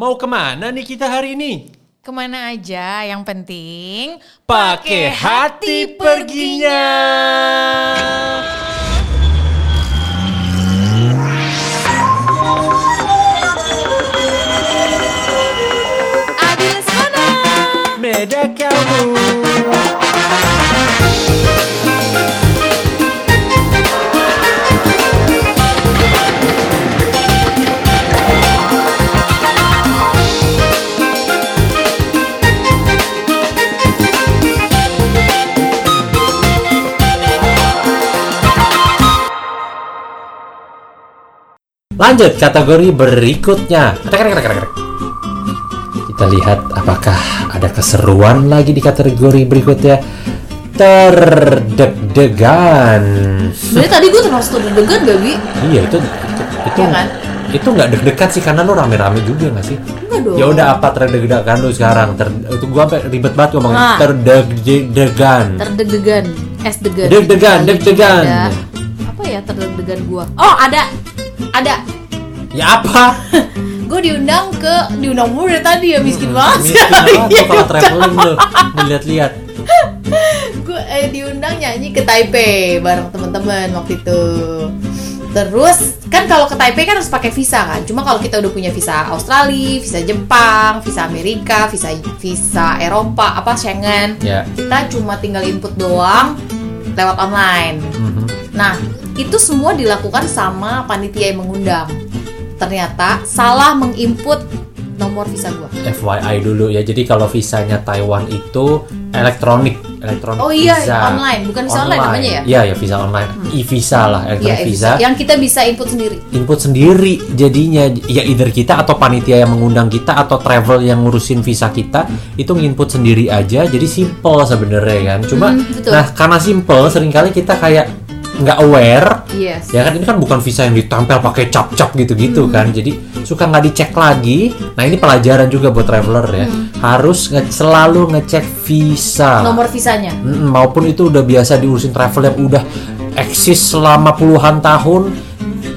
Mau ke mana nih kita hari ini? Ke mana aja, yang penting Pakai hati perginya. Adi Lesmana. Beda kamu. Lanjut kategori berikutnya. Kita lihat apakah ada keseruan lagi di kategori berikutnya. Terdeg-degan. Sebenernya tadi gue termasuk deg-degan gak, Bi? Iya itu itu itu, Iya kan? itu nggak deg-degan sih karena lu rame-rame juga nggak sih? Enggak dong. Ya udah apa terdeg-degan lu sekarang? Ter, itu gua sampai ribet banget ngomongin Nah. terdeg-degan. Terdeg-degan. Es degan. Deg-degan, deg-degan. Apa ya terdeg-degan gue? Oh, ada. Ada. Ya apa? Gue diundang ke diundang mulu dari tadi ya miskin banget. Miskin banget lu kalau traveling lu ngeliat-liat. gue eh, diundang nyanyi ke Taipei bareng teman-teman waktu itu. Terus kan kalau ke Taipei kan harus pakai visa kan. Cuma kalau kita udah punya visa Australia, visa Jepang, visa Amerika, visa visa Eropa, apa Schengen, Ya. kita cuma tinggal input doang lewat online. Mhm. Nah, itu semua dilakukan sama panitia yang mengundang. Ternyata salah menginput nomor visa gua. FYI dulu ya. Jadi kalau visanya Taiwan itu elektronik, elektronik Oh iya, visa. online. Bukan visa online namanya ya? Iya, ya visa online. E-visa lah, Iya, elektronik visa. yang kita bisa input sendiri. input sendiri jadinya ya either kita atau panitia yang mengundang kita atau travel yang ngurusin visa kita itu nginput sendiri aja jadi simple sebenarnya kan cuma Hmm, betul. nah karena simple sering kali kita kayak nggak aware Yes. ya kan ini kan bukan visa yang ditempel pakai cap-cap gitu-gitu Hmm. kan jadi suka nggak dicek lagi nah ini pelajaran juga buat traveler ya harus nge- selalu ngecek visa Hmm. Nomor visanya. Mm, maupun itu udah biasa diurusin travel yang udah eksis selama puluhan tahun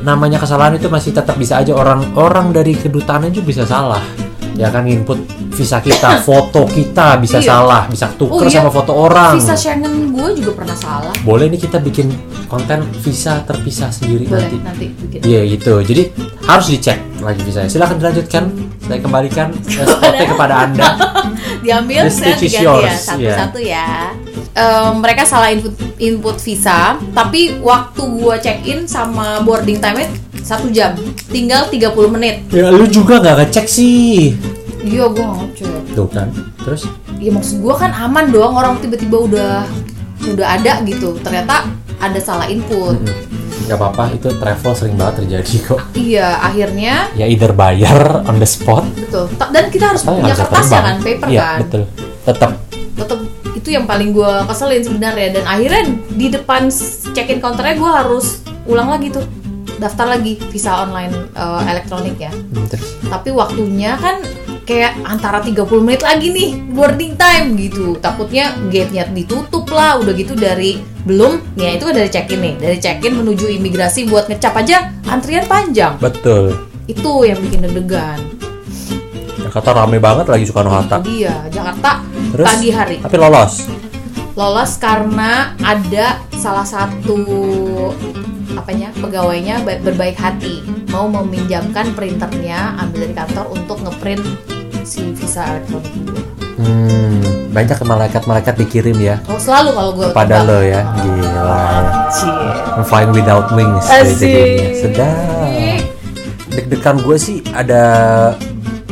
namanya kesalahan itu masih tetap bisa aja orang orang dari kedutaan juga bisa salah ya kan input visa kita foto kita bisa Iya. salah bisa tuker Oh iya, sama foto orang Visa Schengen gue juga pernah salah. boleh nih kita bikin konten visa terpisah sendiri Boleh nanti nanti bikin. Iya gitu, jadi harus dicek lagi visanya. Silahkan dilanjutkan, saya kembalikan SPT kepada anda. Diambil saya diganti ya satu-satu ya. Em, mereka salah input input visa, tapi waktu gue check in sama boarding time satu jam, tinggal 30 menit. Ya lu juga nggak ngecek sih, Iya gue nggak ngecek. tuh kan? Terus Ya maksud gue kan aman doang orang tiba-tiba udah udah ada gitu. Ternyata ada salah input. Mm-mm. nggak apa-apa itu travel sering banget terjadi kok Iya akhirnya ya either bayar on the spot betul. Dan kita harus punya kertas ya kan, paper iya kan. betul tetap tetap itu yang paling gue keselin sebenarnya dan akhirnya di depan s- check-in counternya gue harus ulang lagi tuh daftar lagi visa online eh, elektronik ya. Hmm, terus? Tapi waktunya kan kayak antara 30 menit lagi nih boarding time gitu. Takutnya gate-nya ditutup lah udah gitu dari belum ya itu kan dari check-in nih. Dari check-in menuju imigrasi buat ngecap aja antrian panjang. Betul. Itu yang bikin deg-degan. Jakarta rame banget lagi Soekarno Hatta dia Jakarta terus? pagi hari. Tapi lolos? Lolos karena ada salah satu apanya pegawainya ba- berbaik hati. Mau meminjamkan printernya ambil dari kantor untuk ngeprint si visa elektronik gue. hmm, banyak malaikat-malaikat dikirim ya. Oh selalu kalau gue pada lo ya. Gila. I'm flying without wings Asik. jadinya sedap. Deg-degan gue sih ada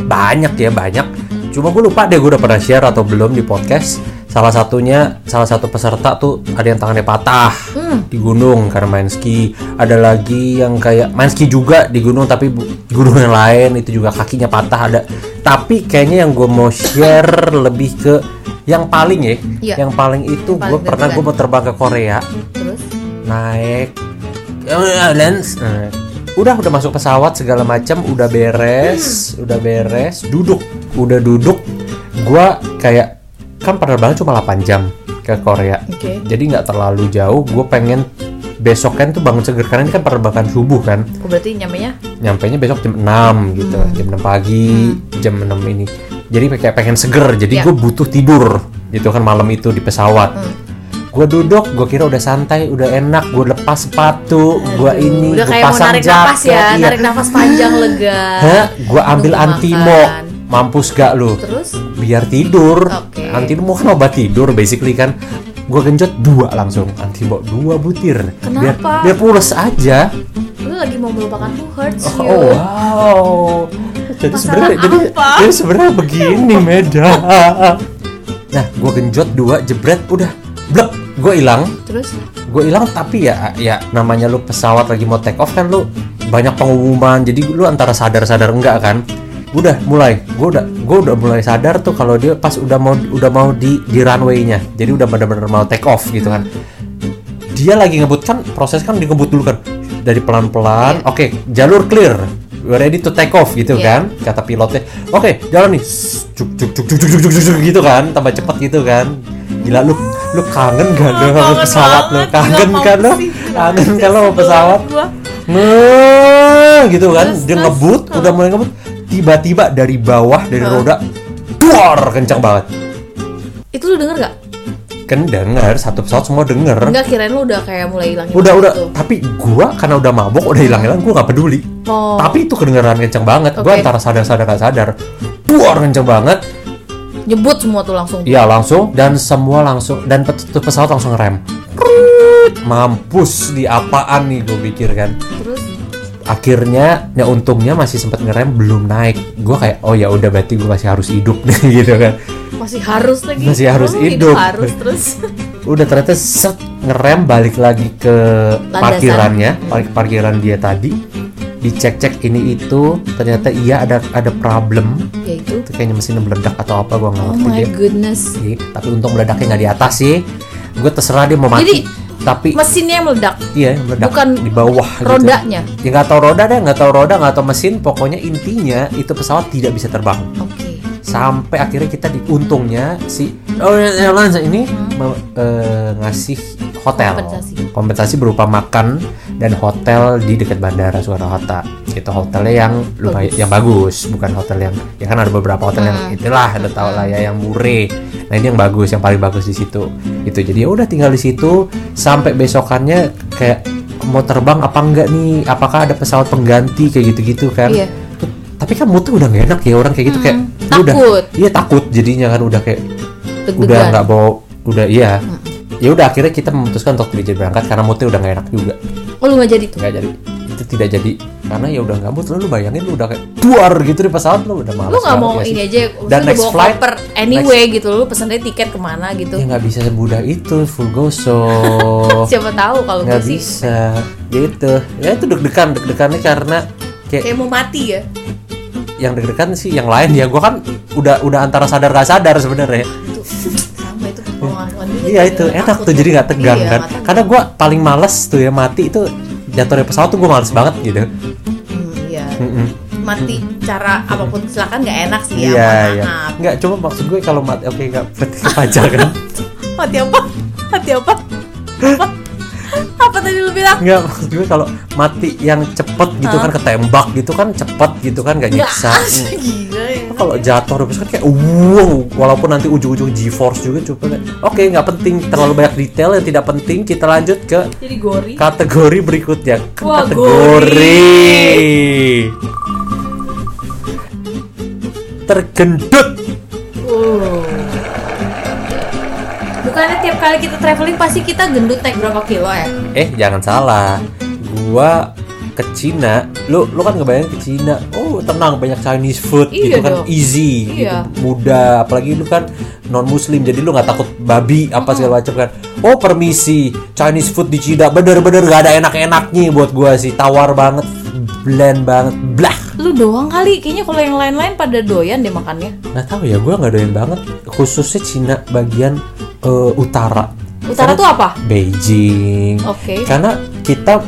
banyak ya banyak. Cuma gue lupa deh gue udah pernah share atau belum di podcast salah satunya salah satu peserta tuh ada yang tangannya patah Hmm. di gunung karena main ski. Ada lagi yang kayak main ski juga di gunung tapi di gunung yang lain itu juga kakinya patah ada. Tapi kayaknya yang gue mau share lebih ke yang paling ya Iya. yang paling itu gue pernah gue mau terbang ke Korea. Terus? Naik eh, lens. Udah udah masuk pesawat segala macam udah beres udah beres duduk. Udah duduk gua kayak kan penerbangan cuma 8 jam ke Korea Oke. jadi nggak terlalu jauh gue pengen besok kan tuh bangun seger karena ini kan penerbangan subuh kan Oh, berarti nyamenya nyampe nya besok jam 6 gitu Hmm. jam 6 pagi jam 6 ini jadi kayak pengen seger jadi Ya. gue butuh tidur gitu kan malam itu di pesawat Hmm. gue duduk gue kira udah santai udah enak gue lepas sepatu gue ini udah gue kayak mau pasang narik jaket nafas ya, iya. narik nafas panjang lega. Gue ambil antimo makan. Mampus gak lu? Terus? Biar tidur. Oke. antimo kan obat tidur basically kan. Gue genjot dua langsung. Antimo dua butir. Biar Kenapa? biar pules aja. Lu lagi mau melupakan who hurts you. Oh wow. Jadi sebenarnya jadi, jadi sebenarnya begini Meda. Nah, gue genjot dua jebret udah. Blek gue hilang. Terus? Gue hilang tapi ya ya namanya lu pesawat lagi mau take off kan lu banyak pengumuman. Jadi lu antara sadar sadar enggak kan udah mulai. Gue udah gue udah mulai sadar tuh kalau dia pas udah mau udah mau di di runway-nya. Jadi udah benar-benar mau take off gitu kan. Dia lagi ngebut kan proses kan ngebut dulu kan. Dari pelan-pelan oke jalur clear. We're ready to take off gitu Iya. kan kata pilotnya. Oke jalan nih. Cuk cuk cuk cuk cuk cuk cuk, cuk, gitu kan tambah cepet gitu kan. Gila lu lu kangen gak lu sama Kangen pesawat lu? kangen kan lu? kangen kan lu sama pesawat? gua. Nge gitu kan. Dia ngebut udah mulai ngebut tiba-tiba dari bawah dari Hah? roda duar kencang banget Itu lu denger gak? kan denger satu pesawat semua denger Enggak kirain lu udah kayak mulai hilang udah udah tapi gua karena udah mabok udah hilang-hilang gua nggak peduli Oh. tapi itu kedengeran kenceng banget gua Oke. antara sadar sadar gak sadar duar kenceng banget nyebut semua tuh langsung. iya langsung dan semua langsung dan pesawat langsung rem mampus di apaan nih gue pikir kan Terus akhirnya ya untungnya masih sempat ngerem belum naik gue kayak oh ya udah berarti gue masih harus hidup nih gitu kan masih harus lagi. Masih harus Oh, hidup. Harus terus. udah ternyata set ngerem balik lagi ke Landasan. parkirannya park- parkiran dia tadi dicek cek ini itu ternyata iya ada ada problem Yaitu. itu kayaknya mesinnya meledak atau apa gue nggak Oh ngerti my dia goodness. Iya, tapi untung meledaknya nggak di atas sih gue terserah dia mau mati Jadi, tapi Mesinnya yang meledak, iya meledak bukan di bawah gitu. rodanya. ya nggak tahu roda deh nggak tahu roda nggak tahu mesin pokoknya intinya itu pesawat tidak bisa terbang Oke. sampai akhirnya kita di untungnya si oh Airlines ini me- eh, ngasih hotel. Kompensasi. Kompensasi berupa makan dan hotel di dekat bandara Soekarno Hatta itu hotelnya yang lumayan Bagus. yang bagus bukan hotel yang ya kan ada beberapa hotel yang Hmm. itulah ada tau lah ya yang murah nah ini yang bagus yang paling bagus di situ itu jadi ya udah tinggal di situ sampai besokannya kayak mau terbang apa enggak nih apakah ada pesawat pengganti kayak gitu-gitu kan Iya. Tapi kan moodnya udah gak enak ya orang kayak gitu kayak Hmm, udah takut. iya takut jadinya kan udah kayak Deg-degan. udah nggak bawa udah iya ya udah akhirnya kita memutuskan untuk tidak jadi berangkat karena moodnya udah nggak enak juga. Oh lu nggak jadi tuh? nggak jadi. Itu tidak jadi. Karena ya udah nggak mood. Lu, lu bayangin lu udah kayak duar gitu di pesawat lu udah malas Lu nggak banget mau ya sih. ini aja, Dan next bawa flight, koper anyway gitu, lu pesennya tiket ke mana gitu. ya nggak bisa semudah itu. Full goso Siapa tahu kalau nggak gue sih. bisa. Gitu ya itu deg-degan deg-degannya karena kayak kayak mau mati ya. yang deg-degan sih yang lain ya. Gua kan udah udah antara sadar gak sadar sebenarnya Juga. Iya itu enak tuh jadi nggak tegang Iya, kan. tegang. Karena gua paling males tuh ya mati itu jatuh dari pesawat tuh gua males banget gitu. Hmm, iya. Mm-mm. Mati cara apa pun kesilakan nggak enak sih ya. Iya iya. Nggak cuma maksud gue kalau mati oke nggak berarti kepajar kan. Mati apa? Mati apa? apa? Apa tadi lu bilang? Nggak maksud gue kalau mati yang cepet gitu Hah? kan ketembak gitu kan cepet gitu kan Nggak nyiksa. ya. Kalau jatuh dari pesawat kayak wow walaupun nanti ujung-ujung G-force juga coba kan. Oke nggak penting terlalu banyak detail yang tidak penting kita lanjut ke Jadi gori. kategori berikutnya Wah, kategori tergendut Oh. Bukannya tiap kali kita traveling pasti kita gendut naik berapa kilo ya? eh jangan salah gua ke Cina lu lu kan ngebayangin ke Cina oh tenang banyak Chinese food Iya gitu kan dong. easy Iya. gitu, mudah apalagi lu kan non muslim jadi lu nggak takut babi apa segala macam kan oh permisi Chinese food di Cina bener-bener gak ada enak-enaknya buat gua sih tawar banget bland banget blah Lu doang kali, kayaknya kalau yang lain-lain pada doyan deh makannya. nggak tahu ya gua nggak doyan banget khususnya Cina bagian eh, utara Utara Karena- tuh apa? Beijing Oke. karena kita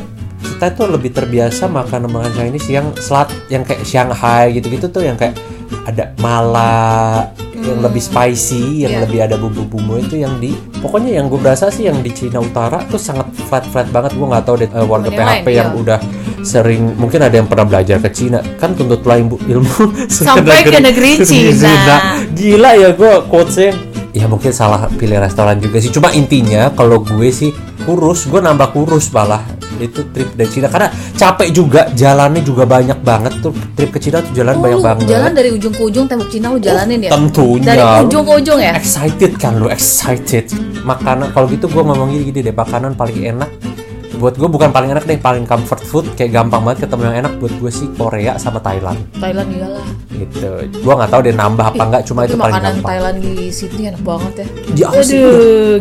kita tuh lebih terbiasa makan makan Chinese yang selat yang kayak Shanghai gitu-gitu tuh yang kayak ada mala yang lebih spicy, yang Iya. lebih ada bumbu-bumbu itu yang di pokoknya yang gue berasa sih yang di Cina Utara tuh sangat flat-flat banget. Gue nggak tahu deh eh, warga PHP lain, yang iya. udah sering mungkin ada yang pernah belajar ke Cina kan tuntutlah ilmu, ilmu Sampai ke negeri Cina. Gila ya gue quotesnya ya mungkin salah pilih restoran juga sih cuma intinya kalau gue sih kurus gue nambah kurus malah. Itu trip dari Cina. Karena capek juga jalannya juga banyak banget tuh. Trip ke Cina tuh jalan Oh, banyak banget. jalan dari ujung ke ujung tembok Cina lu jalanin ya? tentunya. Dari ujung ke ujung ya? excited kan lu excited. Makanan kalau gitu gue ngomong gini, gini deh makanan paling enak buat gue bukan paling enak deh paling comfort food kayak gampang banget ketemu yang enak buat gue sih Korea sama Thailand Thailand iyalah. gitu gue nggak tahu deh nambah apa enggak cuma itu paling makanan gampang Thailand di Sydney enak banget ya. Aussie Aduh,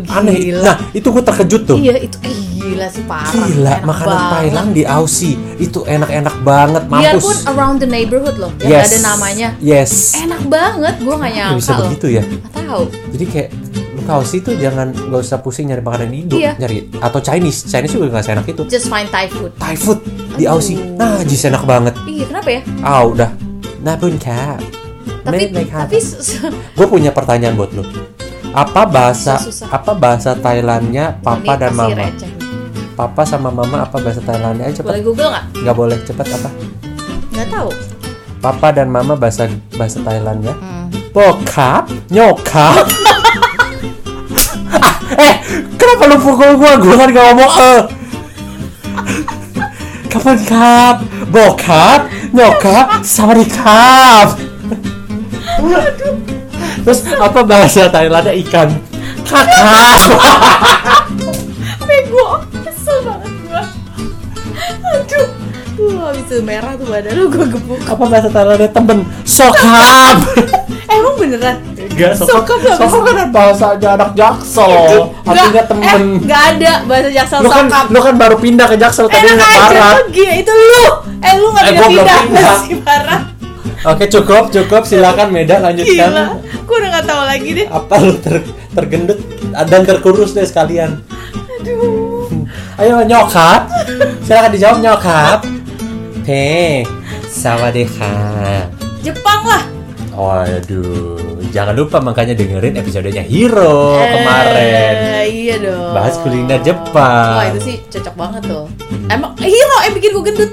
tuh aneh gila. nah itu gue terkejut tuh Iya itu eh, gila sih parah. Gila, Enak makanan banget. Thailand di Aussie itu enak-enak banget, mampus. Biarpun around the neighborhood loh, yang nggak ada namanya. Yes. Enak banget, gua nggak nyangka bisa loh. begitu ya? Nggak tahu. Jadi kayak Aussie tuh jangan gak usah pusing nyari makanan Indo, Iya. nyari atau Chinese. Chinese juga gak seenak itu. Just find Thai food. Thai food di. Aussie. Nah, jis enak banget. Iya kenapa ya? Ah, udah. Nah, pun kak. Tapi tapi s- gue punya pertanyaan buat lu. Apa bahasa Susah. apa bahasa Thailandnya papa Ini dan mama? receh. Papa sama mama apa bahasa Thailandnya? Ayo Boleh cepet. Google nggak? Nggak boleh cepet apa? Nggak tahu. Papa dan mama bahasa bahasa Thailandnya? Hmm. Bokap, nyokap. Kenapa lu pukul gua? Gua kan gak ngomong eh. Kapan kap? Bokap, nyokap, sama kap. Terus apa bahasa Thailandnya ikan? Kakak. Bego, kesel banget gua. Aduh, tuh habis itu merah tuh badan lu gua gebuk. apa bahasa Thailandnya temen? Sokap. Eh, emang beneran? Enggak, sokap. Sokap kan bahasa anak jaksel. Artinya Nggak, temen. Eh, nggak ada bahasa jaksel lu kan sokap. lu kan baru pindah ke Jaksel tadi Enak aja parah. gila itu lu. Eh lu nggak Eh, gua belum pindah-pindah pindah. masih parah. Oke cukup cukup silakan Meda Gila. lanjutkan. Gua udah nggak tahu lagi deh. Apa lu ter- tergendut dan terkurus deh sekalian. Aduh. Ayo nyokap. Silakan dijawab nyokap. He. Sawadeka. Jepang lah. Oh, aduh. Jangan lupa makanya dengerin episodenya Hero kemarin. Eh, iya dong. Bahas kuliner Jepang. Wah itu sih cocok banget tuh. Emang Hiro yang bikin gue gendut.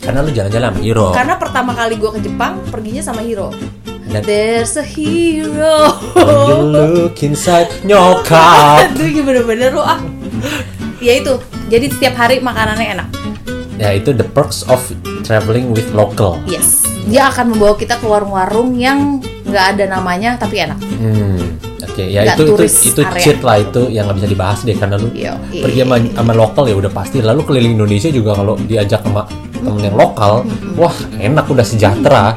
Karena lu jalan-jalan sama Hero. Karena pertama kali gue ke Jepang perginya sama Hiro. Dan There's a hero. when you look inside nyokap. Aduh bener-bener lu ah. Ya itu. Jadi setiap hari makanannya enak. Ya itu the perks of traveling with local. Yes. Dia akan membawa kita ke warung-warung yang nggak ada namanya tapi enak. Hmm, oke. Ya Nggak itu itu itu area. cheat lah itu yang nggak bisa dibahas deh karena lu Yo, pergi sama, sama lokal ya udah pasti. Lalu keliling Indonesia juga kalau diajak sama temen yang lokal wah enak udah sejahtera.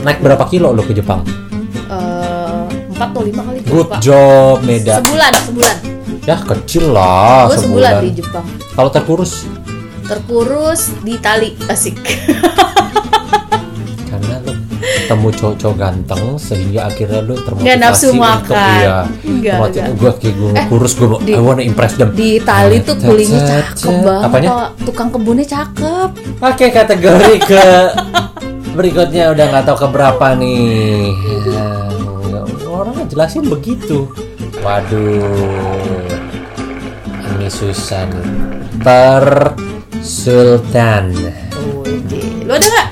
Naik berapa kilo lo ke Jepang? Eh, empat atau lima kali. Good job Meda Sebulan, sebulan. ya kecil lah Gue sebulan sebulan. di Jepang. kalau terkurus? Terkurus di tali asik. ketemu cowok-cowok ganteng sehingga akhirnya lu termotivasi nafsu untuk iya Nggak, termotivasi nggak. gue kayak gue Eh, kurus gue di- I wanna impress them Di tali tuh Cet, kulinya cakep banget. Apanya? Tukang kebunnya cakep. Oke kategori ke berikutnya udah nggak tahu keberapa nih Ya, orang jelasin begitu waduh ini susah nih per sultan Lu ada nggak?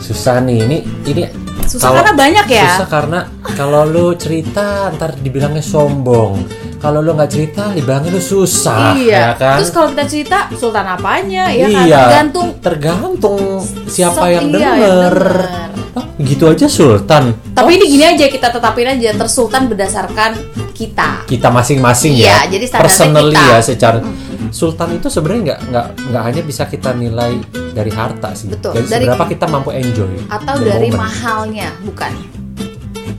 susah nih ini ini Susah kalau- karena banyak ya. susah karena kalau lu cerita ntar dibilangnya sombong kalau lu nggak cerita dibilangnya lu susah iya. ya kan Terus kalau kita cerita sultan apanya ya kan? Iya. Tergantung tergantung siapa yang iya, yang denger. Oh, gitu aja Sultan. Tapi Oh, ini gini aja kita tetapin aja tersultan berdasarkan kita. kita masing-masing Iya, ya. jadi personally kita. ya secara Sultan itu sebenarnya nggak nggak nggak hanya bisa kita nilai dari harta sih. Betul, Dari dari- seberapa kita mampu enjoy. Atau dari moment. mahalnya, bukan?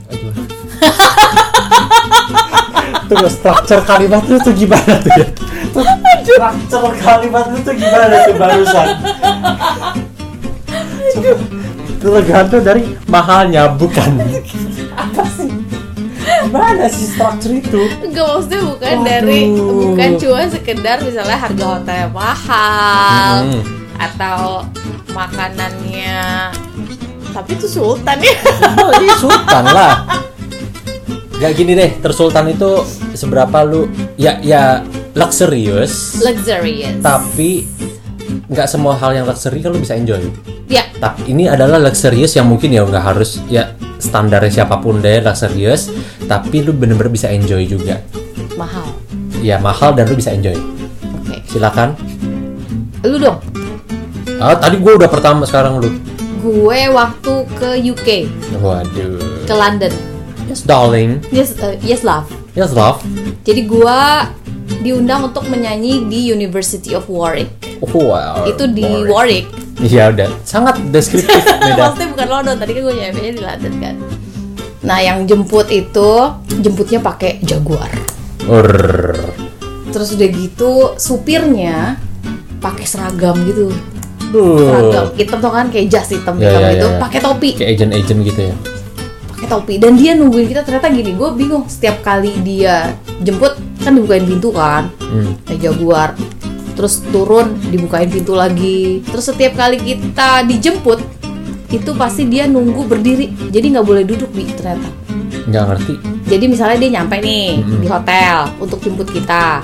Aduh. Tunggu structure kalimat lu tuh gimana tuh ya? Structure kalimat lu tuh gimana tuh barusan? Coba, tergantung dari mahalnya bukan apa? Gimana sih structure itu? Enggak maksudnya bukan Waduh. dari bukan cuma sekedar misalnya harga hotel mahal Hmm. atau makanannya tapi itu sultan ya. Oh, ini sultan lah. Gak gini deh, tersultan itu seberapa lu ya ya luxurious, Luxurious. tapi nggak semua hal yang luxury kan lu bisa enjoy. Ya, Tapi ini adalah luxurious yang mungkin ya nggak harus ya standarnya siapa pun deh luxurious, tapi lu bener-bener bisa enjoy juga. mahal. Ya mahal dan lu bisa enjoy. Oke. Silakan. Lu dong. Ah, tadi gua udah pertama sekarang lu. Gue waktu ke UK, Waduh. ke London. Yes, darling. Yes, uh, yes love. Yes, love. Jadi gua diundang untuk menyanyi di University of Warwick. Wow. Itu di Warwick. Iya udah, sangat deskriptif. Maksudnya bukan London, tadi kan gue nyampe di London kan. Nah, yang jemput itu jemputnya pakai Jaguar. Urr. Terus udah gitu supirnya pakai seragam gitu. Duh. Seragam hitam tuh kan kayak jas hitam Ya, hitam ya, gitu, ya. pakai topi. Kayak agent-agent gitu ya. pakai topi dan dia nungguin kita ternyata gini gue bingung setiap kali dia jemput kan dibukain pintu kan Hmm. kayak jaguar terus turun dibukain pintu lagi terus setiap kali kita dijemput itu pasti dia nunggu berdiri jadi nggak boleh duduk bi ternyata Nggak ngerti. jadi misalnya dia nyampe nih Mm-mm. di hotel untuk jemput kita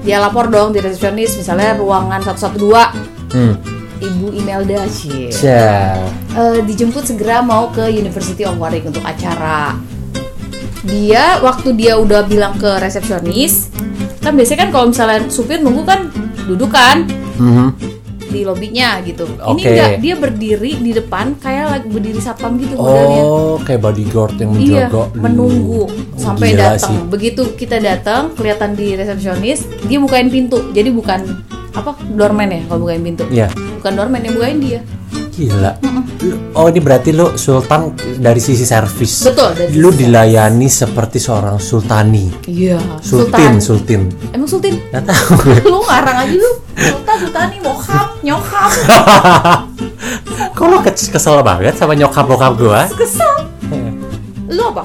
dia lapor dong di resepsionis misalnya ruangan 112 Hmm. ibu Imelda sih Cia. Eh, dijemput segera mau ke University of Warwick untuk acara. Dia waktu dia udah bilang ke resepsionis, kan biasanya kan kalau misalnya supir nunggu kan duduk kan Mhm. di lobinya gitu. Ini enggak, dia berdiri di depan kayak lagi berdiri satpam gitu modelnya. Oh, kayak bodyguard yang Iya, menjaga lu. menunggu sampai Gila datang. Begitu kita datang, kelihatan di resepsionis, dia bukain pintu. Jadi bukan apa doorman ya kalau bukain pintu. Iya. Bukan doorman yang bukain dia. Gila. Lu- Oh, ini berarti lu sultan dari sisi servis. Betul, dari Lu sisi dilayani seperti seorang sultani. Iya, Sultin, sultin. Emang sultin? Gak tahu. lu ngarang aja lu sultan sultani mokap nyokap Kok lu kes- kesel banget sama nyokap bokap gua? kesel lu apa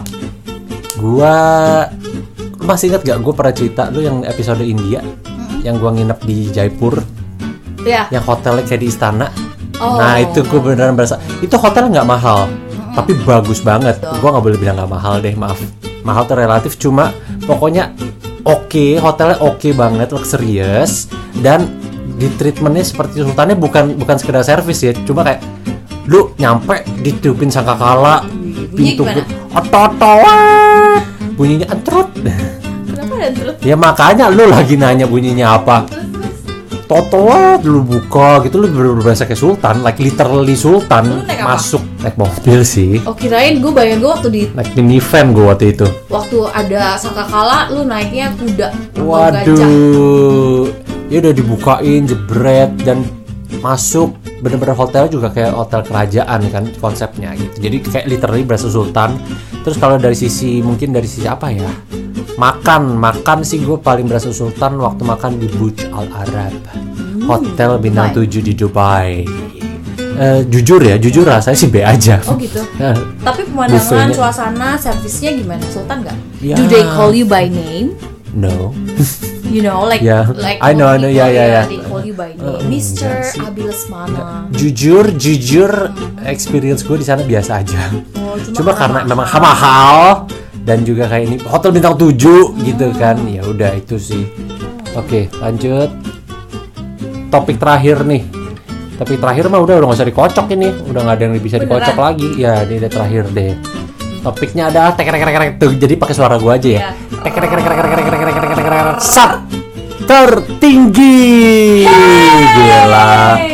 Gua lu masih ingat gak gue pernah cerita lu yang episode India yang gua nginep di Jaipur ya yang hotelnya kayak di istana Oh. nah itu gue beneran berasa itu hotel nggak mahal tapi bagus banget. Gua nggak boleh bilang nggak mahal deh maaf. Mahal tuh relatif cuma pokoknya oke hotelnya oke banget luxurious dan di treatmentnya seperti sultannya bukan bukan sekedar servis ya cuma kayak lu nyampe ditutupin sangkakala pintu gimana? otot bunyinya entrut. Kenapa terus ya makanya lu lagi nanya bunyinya apa. Terus terus Totoat lu buka gitu lu bener-bener berasa kayak sultan like literally sultan naik apa? masuk. Naik mobil sih. Oh kirain gue bayang gue waktu di naik minivan gue waktu itu. Waktu ada sangkakala lu naiknya kuda. Waduh. Ya udah dibukain jebret dan masuk. Bener-bener hotel juga kayak hotel kerajaan kan konsepnya gitu. Jadi kayak literally berasa sultan. Terus kalau dari sisi mungkin dari sisi apa ya makan makan sih gue paling berasa sultan waktu makan di Burj Al Arab hotel bintang Dubai. 7 di Dubai Eh, jujur ya jujur rasanya sih B aja oh gitu Eh, tapi pemandangan suasana servisnya gimana sultan nggak Ya. do they call you by name no you know like Yeah. like I know, I know. Yeah, yeah, yeah. they call you by name Uh, Mr. enggak sih. Abi Lesmana jujur jujur experience gue di sana biasa aja Oh, cuma karena memang mahal. Dan juga kayak ini hotel bintang 7 gitu kan ya udah itu sih oke lanjut topik terakhir nih topik terakhir mah udah udah nggak usah dikocok ini udah nggak ada yang bisa Beneran? dikocok lagi ya ini udah terakhir deh topiknya adalah tek tek tek tek tuh jadi pakai suara gua aja ya Iya. tek tek tek tek tek tek tek tek tek tek tek tertinggi gila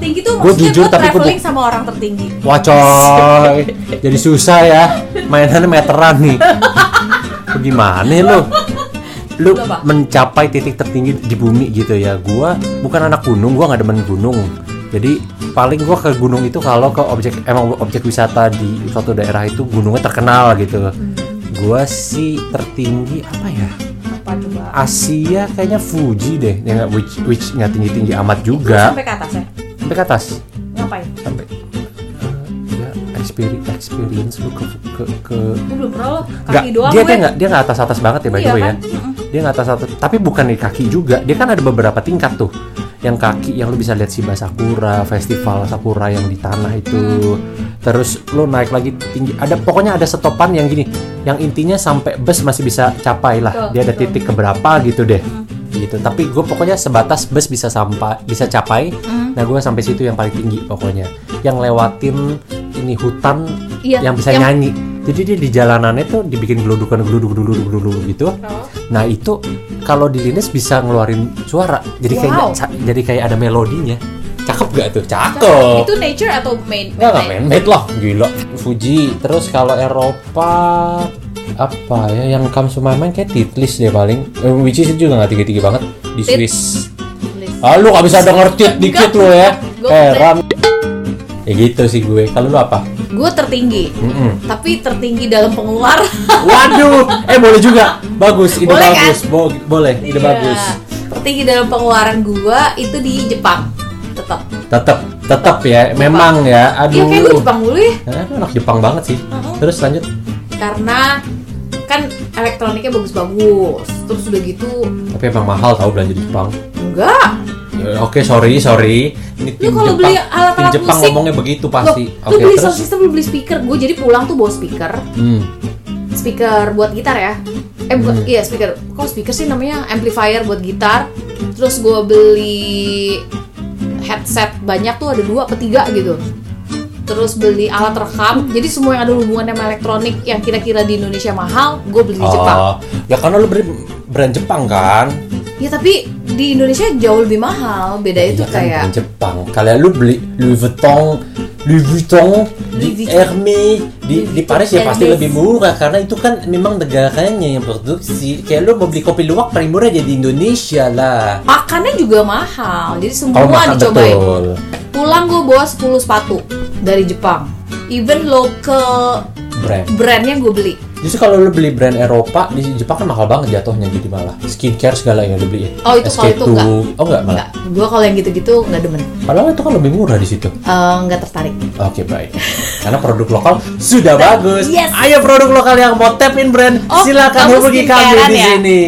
tertinggi tuh Gua maksudnya jujur, gua tapi gua traveling sama orang tertinggi Wah coy, jadi susah ya mainannya meteran nih. Gimana lu? Lu Lu apa? mencapai titik tertinggi di bumi gitu ya. Gua bukan anak gunung, gua nggak demen gunung. Jadi paling gua ke gunung itu kalau ke objek emang objek wisata di suatu daerah itu gunungnya terkenal gitu. Gua sih tertinggi apa ya? apa coba Asia kayaknya Fuji deh, ya nggak which which nggak tinggi tinggi amat Lu juga. sampai ke atas ya Sampai ke atas ngapain sampai eh, ya experience experience lu ke ke, ke belum pernah kaki doang dia gue dia nggak dia nggak atas atas banget ya by the Iya way kan? ya Mm-mm. dia nggak atas atas tapi bukan di kaki juga dia kan ada beberapa tingkat tuh yang kaki yang lu bisa lihat Shiba Sakura, festival Sakura yang di tanah itu. Terus lu naik lagi tinggi. Ada pokoknya ada stopan yang gini, yang intinya sampai bus masih bisa capai lah. Betul, Dia ada betul. titik keberapa gitu deh. Gitu. Tapi gue pokoknya sebatas bus bisa sampai bisa capai. Hmm. Nah, gue sampai situ yang paling tinggi pokoknya. Yang lewatin ini hutan Iya, yang bisa yang- nyanyi. Jadi dia di jalanannya tuh dibikin geludukan geluduk geluduk geluduk gitu. Nah itu kalau di Linus bisa ngeluarin suara. Jadi kayak Wow. ca- jadi kayak ada melodinya. Cakep gak tuh? Cakep. Itu nature atau main? Enggak enggak man-made lah, gila. Fuji. Terus kalau Eropa apa ya yang comes to my mind kayak Titlis deh paling. Eh, which is juga nggak tinggi-tinggi banget di Tit- Swiss. Ah lu gak bisa denger tit dikit lu ya. Heran. Ya gitu sih gue. Kalau lu apa? Gue tertinggi, Mm-mm. tapi tertinggi dalam pengeluaran. Waduh, eh boleh juga. Bagus, ide Boleh kan? bagus. Bo- boleh, ide Iya. bagus. Tertinggi dalam pengeluaran gua itu di Jepang. Tetap. Tetap, tetap ya. Memang ya. Iya Aduh. kayak gue Jepang dulu ya. Eh, lu anak Jepang banget sih. Uh-uh. Terus lanjut. Karena kan elektroniknya bagus-bagus. Terus udah gitu Tapi emang mahal tau belanja di Jepang. enggak. Ya, Oke, sorry, sorry. Ini tim kalau beli alat-alat tim Jepang musik, ngomongnya begitu pasti. lu Oke, beli terus. sound system, lu beli speaker. Gue jadi pulang tuh bawa speaker. Hmm. Speaker buat gitar ya. Eh bukan, Hmm. iya speaker. Kok speaker sih namanya? Amplifier buat gitar. Terus gue beli headset banyak tuh ada dua apa tiga gitu. Terus beli alat rekam. Jadi semua yang ada hubungannya sama elektronik yang kira-kira di Indonesia mahal, gue beli di Jepang. Oh, ya karena lu beli brand Jepang kan. Ya tapi di Indonesia jauh lebih mahal. Beda itu Iya kan, kayak brand Jepang. Kalian lu beli Louis Vuitton, Louis Vuitton, di. Hermes, di, di Paris ya pasti lebih murah karena itu kan memang negaranya yang produksi. Kayak lu mau beli kopi luwak paling murah jadi Indonesia lah. makannya juga mahal. Jadi semua Kalau makan dicobain. betul. Pulang gue bawa 10 sepatu dari Jepang. Even local Brand. brandnya gue beli. Justru kalau lu beli brand Eropa di Jepang kan mahal banget jatuhnya jadi malah skincare segala yang lu beli ya. Oh, itu kalau itu SK2. enggak. Oh enggak malah. Enggak, gue kalau yang gitu-gitu nggak demen. Padahal itu kan lebih murah di situ. Eh, nggak tertarik. Oke baik. Karena produk lokal sudah bagus. Yes. Ayo produk lokal yang mau tap in brand, Oh, silakan hubungi kami di ya? sini.